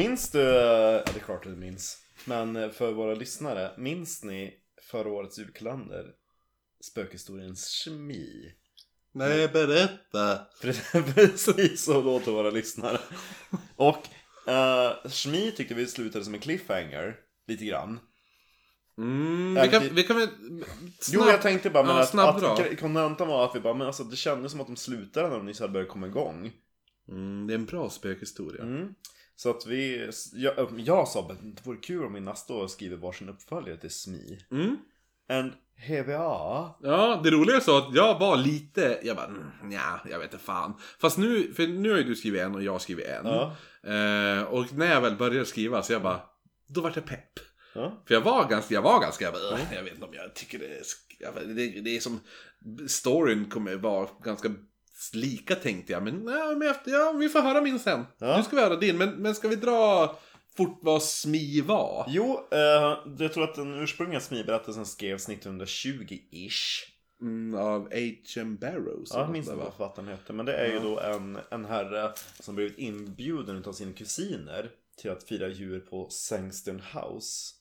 Minns du, ja det är klart att du minns. Men för våra lyssnare, minns ni förra årets julkalender? Spökhistorien Shmi. Nej, berätta. Precis så låter våra lyssnare. Och uh, Shmi tyckte vi slutade som en cliffhanger. Lite grann. Mm, vi, kan, vi kan väl... Jo, jag tänkte bara men ja, att, att kontentan var att vi bara, men alltså det kändes som att de slutade när de nyss hade börjat komma igång. Mm, det är en bra spökhistoria. Mm. Så att vi, jag, jag sa att det vore kul om vi nästa år skriver varsin uppföljare till SMI. Mm. And here we are. Ja, det roliga är så att jag var lite, jag bara, mm, ja, jag vet inte fan. Fast nu, för nu har ju du skrivit en och jag har skrivit en. Ja. Eh, och när jag väl började skriva så jag bara, då vart jag pepp. Ja. För jag var ganska, jag var ganska, jag, bara, "Ugh, jag vet inte om jag tycker det är, det, det är som, storyn kommer vara ganska lika tänkte jag. Men, ja, men efter, ja, vi får höra min sen. Ja. Nu ska vi höra din, men, men ska vi dra fort vad SMI var? Jo, eh, jag tror att den ursprungliga SMI-berättelsen skrevs 1920-ish. Mm, av H.M. Barrows. Ja, jag minns inte va? vad författaren hette. Men det är ju Ja. då en, en herre som blivit inbjuden av sina kusiner till att fira jul på Sangstern House.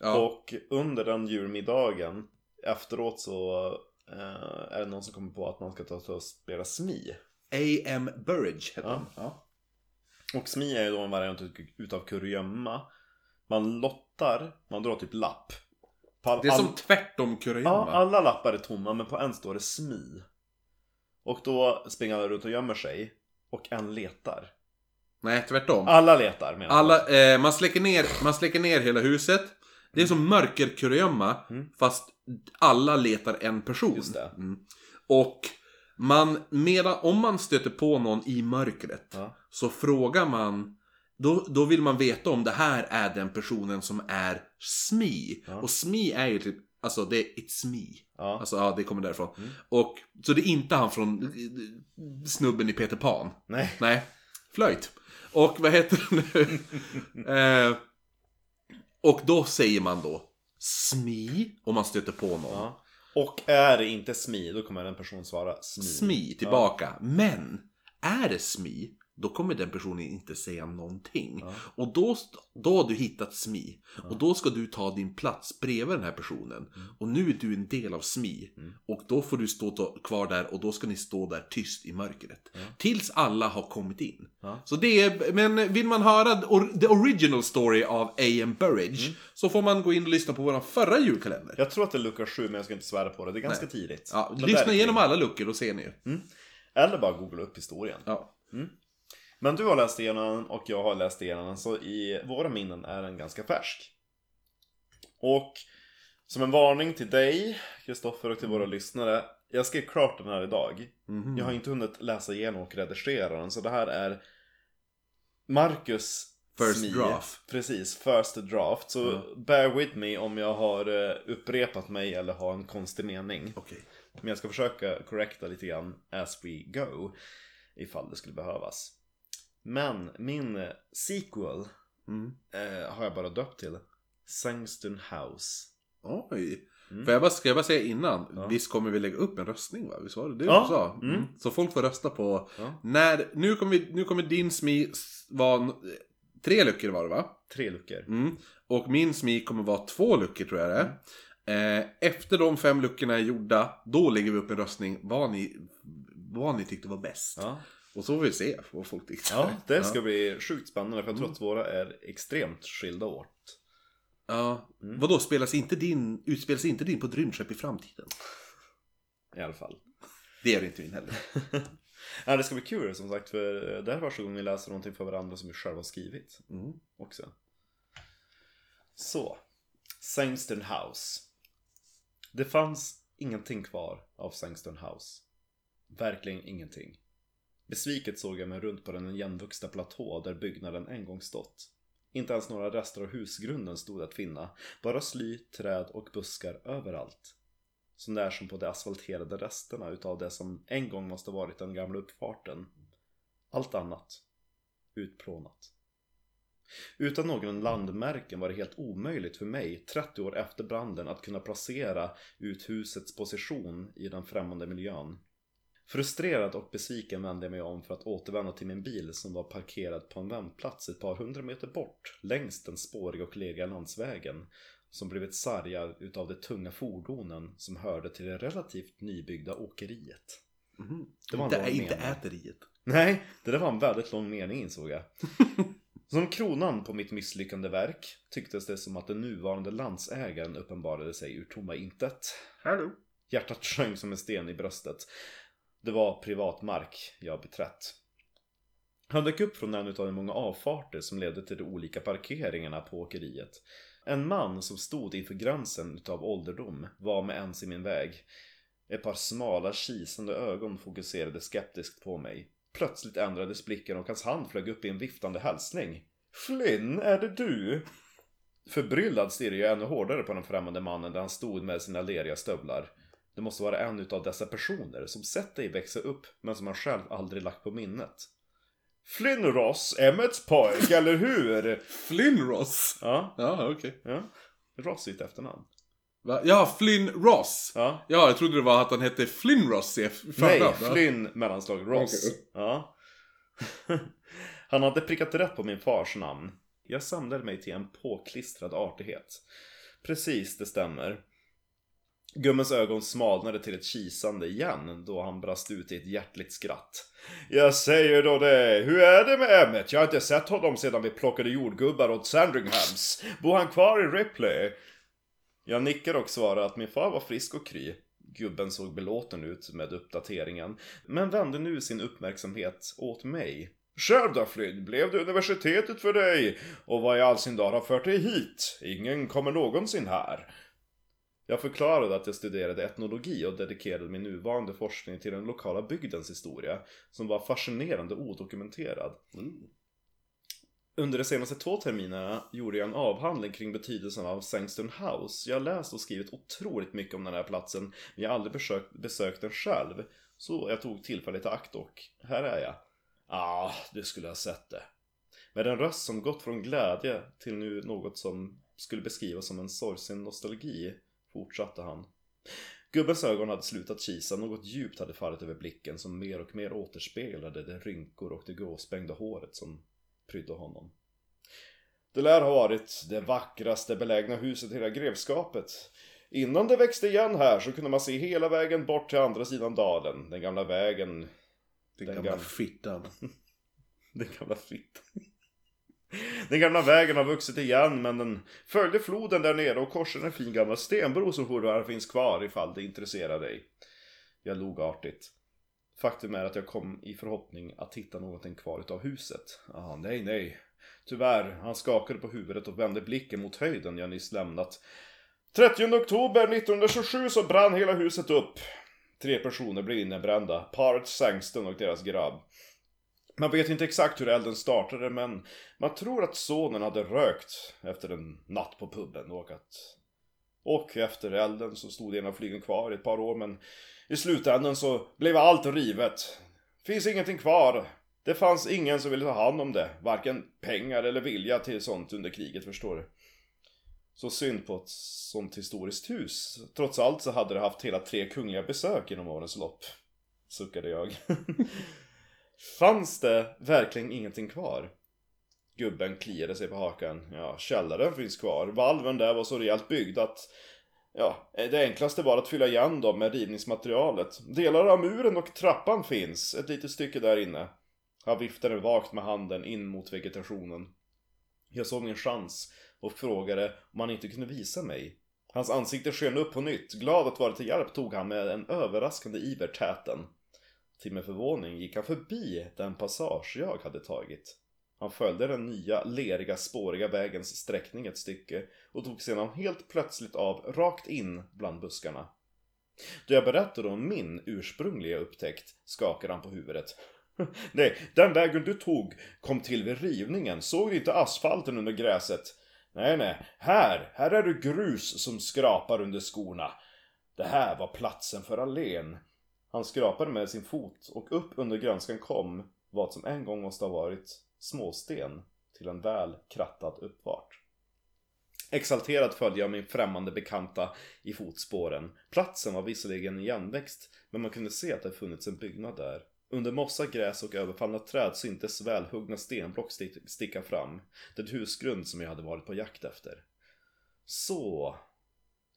Ja. Och under den julmiddagen efteråt så eh, är det någon som kommer på att man ska ta och spela SMI. A.M. Burridge hette Ja. Ja. Och SMI är ju då en variant ut- utav kurragömma. Man lottar, man drar typ lapp. All- Det är som tvärtom Ja, kurragömma. alla lappar är tomma men på en står det SMI. Och då springer alla runt och gömmer sig. Och en letar. Nej, tvärtom. Alla letar menar. Alla, eh, man, släcker ner, man släcker ner hela huset. Det är som mörkerkurragömma, Mm. fast alla letar en person. Mm. Och man, medan, om man stöter på någon i mörkret, Ja. så frågar man då, då vill man veta om det här är den personen som är SMI. Ja. Och SMI är ju typ, alltså det är It's Me. Ja. Alltså ja, det kommer därifrån. Mm. Och, så det är inte han från eh, snubben i Peter Pan. Nej. Nej, flöjt. Och vad heter det nu? eh, och då säger man då SMI om man stöter på någon. Ja. Och är det inte SMI, då kommer en person svara SMI. SMI tillbaka. Men är det SMI, då kommer den personen inte säga någonting. Ja. Och då, då har du hittat SMI. Och då ska du ta din plats bredvid den här personen. Mm. Och nu är du en del av SMI. Och då får du stå kvar där och då ska ni stå där tyst i mörkret. Tills alla har kommit in. Ja. Så det är, men vill man höra the or- the original story av A.M. Burridge så får man gå in och lyssna på vår förra julkalender. Jag tror att det är lucka 7 men jag ska inte svära på det. Det är ganska tidigt. Ja, Men där lyssna igenom alla luckor och ser ni ju. Eller bara googla upp historien. Ja. Men du har läst igenom den och jag har läst igenom den så i våra minnen är den ganska färsk. Och som en varning till dig, Kristoffer och till våra lyssnare. Jag skrev klart den här idag. Mhm. Jag har inte hunnit läsa igenom och redigera den så det här är Marcus First Smie. draft. Precis, first draft. Så Ja. bear with me om jag har eh, upprepat mig eller har en konstig mening. Okej. Men jag ska försöka correcta lite grann as we go. Ifall det skulle behövas. Men min eh, sequel Mm. eh, har jag bara döpt till Sangstern House. Oj. Mm. Får jag bara, ska jag bara säga innan? Ja. Visst kommer vi lägga upp en röstning va? Visst var det det Ja. du sa? Mm. Så folk får rösta på Ja. när, nu kommer, vi, nu kommer din SMI vara n- tre luckor var det va? Tre luckor. Mm. Och min SMI kommer vara två luckor tror jag det är. Eh, efter de fem luckorna är gjorda, då lägger vi upp en röstning vad ni, vad ni tyckte var bäst. Ja. Och så får vi se vad folk tyckte. ja, det ska bli sjukt spännande för jag tror att våra är extremt skilda åt. Ja. Mm. Vadå, spelas inte din, utspelas inte din på ett rymdskepp i framtiden? I alla fall. Det gör inte min heller. Ja, det ska bli kul som sagt för det här är första gången vi läser någonting för varandra som vi själva har skrivit. Mm. också. Så. Sangstern House. Det fanns ingenting kvar av Sangstern House. Verkligen ingenting. Besviket såg jag mig runt på den igenvuxna platå där byggnaden en gång stått. Inte ens några rester av husgrunden stod att finna. Bara sly, träd och buskar överallt. Som det är som på de asfalterade resterna utav det som en gång måste varit den gamla uppfarten. Allt annat. Utplånat. Utan någon landmärken var det helt omöjligt för mig, 30 år efter branden, att kunna placera ut husets position i den främmande miljön. Frustrerad och besviken vände jag mig om för att återvända till min bil som var parkerad på en vändplats ett par hundra meter bort längs den spåriga och leriga landsvägen som blivit sargad utav de tunga fordonen som hörde till det relativt nybyggda åkeriet. Det var en Inte, lång inte mening. äteriet. Nej, det där var en väldigt lång mening insåg jag. Som kronan på mitt misslyckande verk tycktes det som att den nuvarande landsägaren uppenbarade sig ur tomma intet. Hallå. Hjärtat sjönk som en sten i bröstet. Det var privat mark jag beträtt. Han dök upp från en av de många avfarter som ledde till de olika parkeringarna på åkeriet. En man som stod inför gränsen utav ålderdom var med ens i min väg. Ett par smala kisande ögon fokuserade skeptiskt på mig. Plötsligt ändrades blicken och hans hand flög upp i en viftande hälsning. Flynn, är det du? Förbryllad stirrade jag ännu hårdare på den främmande mannen där han stod med sina leriga stövlar. Det måste vara en utav dessa personer som sett dig växa upp men som han själv aldrig lagt på minnet. Flynn Ross, Emmets pojk, eller hur? Flynn Ross. Ja, Ja, okej. ja. Ross är ett efternamn. Va? Ja, Flynn Ross. Ja. Ja, jag trodde det var att han hette Flynn Ross i Nej. Flynn mellanslag Ross. Okej. Ja. Han hade prickat rätt på min fars namn. Jag samlade mig till en påklistrad artighet. Precis, det stämmer. Gummens ögon smalnade till ett kisande igen då han brast ut i ett hjärtligt skratt. Jag säger då det, hur är det med Emmet? Jag har inte sett honom sedan vi plockade jordgubbar åt Sandringhams. Bor han kvar i Ripley? Jag nickar och svarar att min far var frisk och kry. Gubben såg belåten ut med uppdateringen, men vände nu sin uppmärksamhet åt mig. Själv då Flynn, blev det universitetet för dig? Och vad i all sin dar har fört dig hit? Ingen kommer någonsin här. Jag förklarade att jag studerade etnologi och dedikerade min nuvarande forskning till den lokala bygdens historia, som var fascinerande odokumenterad. Under de senaste två terminerna gjorde jag en avhandling kring betydelsen av Sangston House. Jag har läst och skrivit otroligt mycket om den här platsen, men jag har aldrig besökt, besökt den själv. Så jag tog tillfället i akt och här är jag. Ah, du skulle ha sett det. Med en röst som gått från glädje till nu något som skulle beskrivas som en sorgsen nostalgi fortsatte han. Gubbens ögon hade slutat kisa, något djupt hade fallit över blicken som mer och mer återspeglade de rynkor och det gråspängda håret som prydde honom. Det lär ha varit det vackraste belägna huset i hela grevskapet. Innan det växte igen här så kunde man se hela vägen bort till andra sidan dalen. Den gamla vägen... Den Den gamla gamla- fittan. Den gamla fitt. Den gamla vägen har vuxit igen men den följde floden där nere och korsade en fin gammal stenbro som fortfarande finns kvar ifall det intresserar dig. Jag log artigt. Faktum är att jag kom i förhoppning att hitta någonting kvar utav huset. Ah, nej, nej. Tyvärr, han skakade på huvudet och vände blicken mot höjden jag nyss lämnat. 30 oktober 1927 så brann hela huset upp. Tre personer blev innebrända. Paret Sangston och deras grabb. Man vet inte exakt hur elden startade men man tror att sonen hade rökt efter en natt på puben och att... Och efter elden så stod ena flygen kvar i ett par år men i slutändan så blev allt rivet. Finns ingenting kvar. Det fanns ingen som ville ta hand om det. Varken pengar eller vilja till sånt under kriget förstår du. Så synd på ett sånt historiskt hus. Trots allt så hade det haft hela tre kungliga besök genom årens lopp. Suckade jag. Fanns det verkligen ingenting kvar? Gubben kliade sig på hakan. Ja, källaren finns kvar. Valven där var så rejält byggd att Ja, det enklaste var att fylla igen dem med rivningsmaterialet. Delar av muren och trappan finns, ett litet stycke där inne. Han viftade vagt med handen in mot vegetationen. Jag såg min chans och frågade om han inte kunde visa mig. Hans ansikte sken upp på nytt. Glad att vara till hjälp tog han med en överraskande iver täten. Till min förvåning gick han förbi den passage jag hade tagit. Han följde den nya, leriga, spåriga vägens sträckning ett stycke och tog sedan helt plötsligt av rakt in bland buskarna. Då jag berättade om min ursprungliga upptäckt skakade han på huvudet. Nej, den vägen du tog kom till vid rivningen. Såg du inte asfalten under gräset? Nej, nej. Här, här är det grus som skrapar under skorna. Det här var platsen för allén. Han skrapade med sin fot och upp under grönskan kom vad som en gång måste ha varit småsten till en väl krattad uppfart. Exalterat följde jag min främmande bekanta i fotspåren. Platsen var visserligen igenväxt, men man kunde se att det funnits en byggnad där. Under mossa, gräs och överfallna träd syntes välhuggna stenblock sticka fram. Den husgrund som jag hade varit på jakt efter. Så,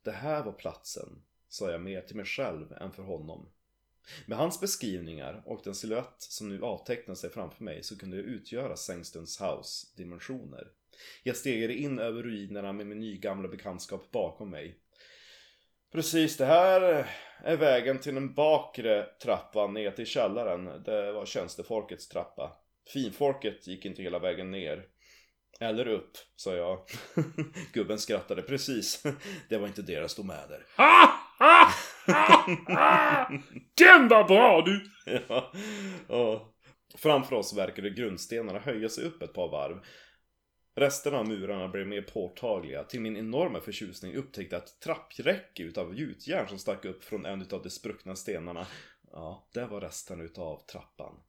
det här var platsen, sa jag mer till mig själv än för honom. Med hans beskrivningar och den silhuett som nu avtecknade sig framför mig så kunde jag utgöra Sengstens House dimensioner. Jag stegade in över ruinerna med min nygamla bekantskap bakom mig. Precis, det här är vägen till den bakre trappan ner till källaren. Det var tjänstefolkets trappa. Finfolket gick inte hela vägen ner. Eller upp, sa jag. Gubben skrattade. Precis, det var inte deras domäner. Den var bra du! ja, Och Framför oss verkade grundstenarna höja sig upp ett par varv. Resterna av murarna blev mer påtagliga. Till min enorma förtjusning upptäckte jag ett trappräcke utav gjutjärn som stack upp från en utav de spruckna stenarna. Ja, det var resten utav trappan.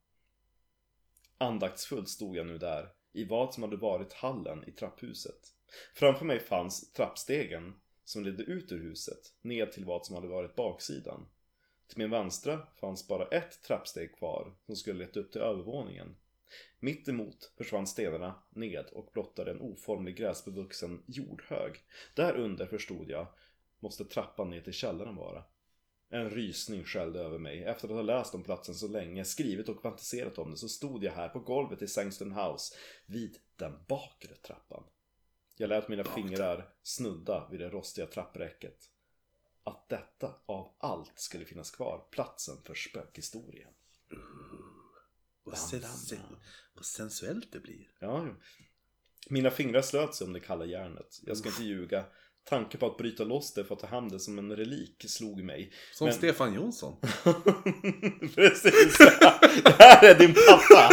Andaktsfullt stod jag nu där, i vad som hade varit hallen i trapphuset. Framför mig fanns trappstegen som ledde ut ur huset, ned till vad som hade varit baksidan. Till min vänstra fanns bara ett trappsteg kvar som skulle leta upp till övervåningen. Mitt emot försvann stenarna ned och blottade en oformlig gräsbevuxen jordhög. Där under förstod jag måste trappan ner till källaren vara. En rysning skällde över mig. Efter att ha läst om platsen så länge, skrivit och fantiserat om det, så stod jag här på golvet i Sangston House vid den bakre trappan. Jag lät mina fingrar snudda vid det rostiga trappräcket. Att detta av allt skulle finnas kvar, platsen för spökhistorien. Vad, sen- vad sensuellt det blir. Ja, jo. Mina fingrar slöt sig om det kalla järnet. Jag ska inte ljuga. Tanken på att bryta loss det för att ta hand det som en relik slog mig. Som Men- Stefan Jonsson. Precis! Det här är din pappa!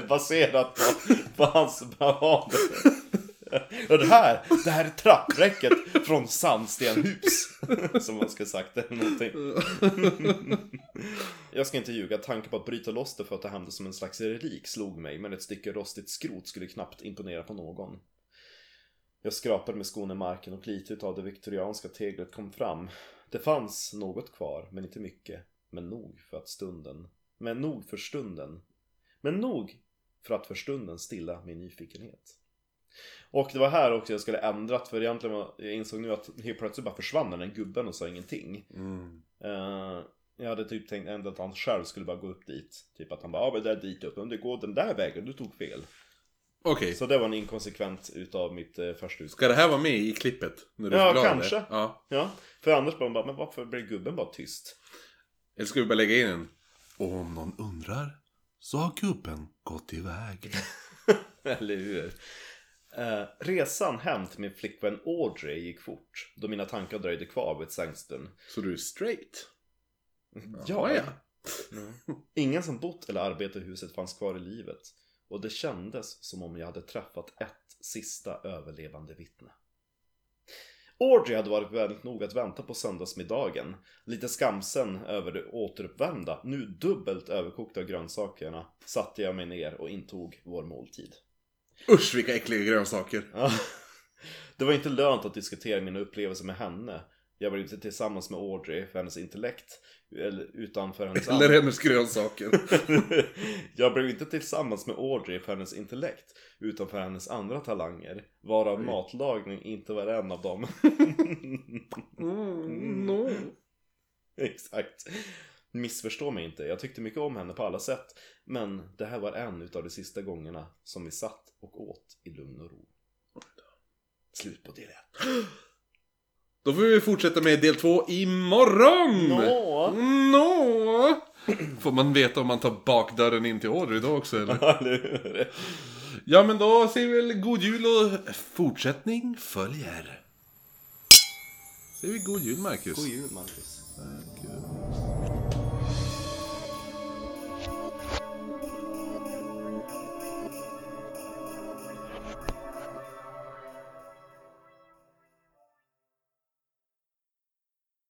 Baserat på, på hans bravad. Och det här, det här är trappräcket från Sandstenhus. Som man ska sagt eller någonting. Jag ska inte ljuga, tanken på att bryta loss det för att ta hand det som en slags relik slog mig, men ett stycke rostigt skrot skulle knappt imponera på någon. Jag skrapade med skon i marken och lite av det viktorianska teglet kom fram. Det fanns något kvar, men inte mycket. Men nog för att stunden... Men nog för stunden. Men nog för att för stunden stilla min nyfikenhet. Och det var här också jag skulle ändrat, för egentligen var, jag insåg nu att helt plötsligt bara försvann den där gubben och sa ingenting. Mm. Eh, jag hade typ tänkt ändå att han själv skulle bara gå upp dit. Typ att han bara, ja men det är dit upp, men du går den där vägen, du tog fel. Okej, Så det var en inkonsekvent utav mitt eh, första utskott. ska det här vara med i klippet? När du Ja, kanske. Det? Ja. Ja, för annars bara, bara, men varför blir gubben bara tyst? Eller ska vi bara lägga in en? Och om någon undrar så har gubben gått iväg. Eller hur? Eh, resan hem till min flickvän Audrey gick fort, då mina tankar dröjde kvar vid Sangston. Så du är straight? Ja, ja. Mm. Ingen som bott eller arbetat i huset fanns kvar i livet. Och det kändes som om jag hade träffat ett sista överlevande vittne. Audrey hade varit väldigt nog att vänta på söndagsmiddagen. Lite skamsen över det återuppvärmda, nu dubbelt överkokta grönsakerna, satte jag mig ner och intog vår måltid. Usch vilka äckliga grönsaker. Ja. Det var inte lönt att diskutera mina upplevelser med henne. Jag var inte tillsammans med Audrey för hennes intellekt, eller utan för hennes Eller hennes grönsaker. Jag blev inte tillsammans med Audrey för hennes intellekt, utan för hennes andra talanger, varav matlagning inte var en av dem. Mm, no. Exakt. Missförstå mig inte, jag tyckte mycket om henne på alla sätt. Men det här var en utav de sista gångerna som vi satt och åt i lugn och ro. Slut på del 1. Då får vi fortsätta med del två imorgon! Nå. Nå! Får man veta om man tar bakdörren in till Audrey då också eller? Ja men då säger vi väl god jul och fortsättning följer. Säger vi god jul Marcus? God jul Marcus.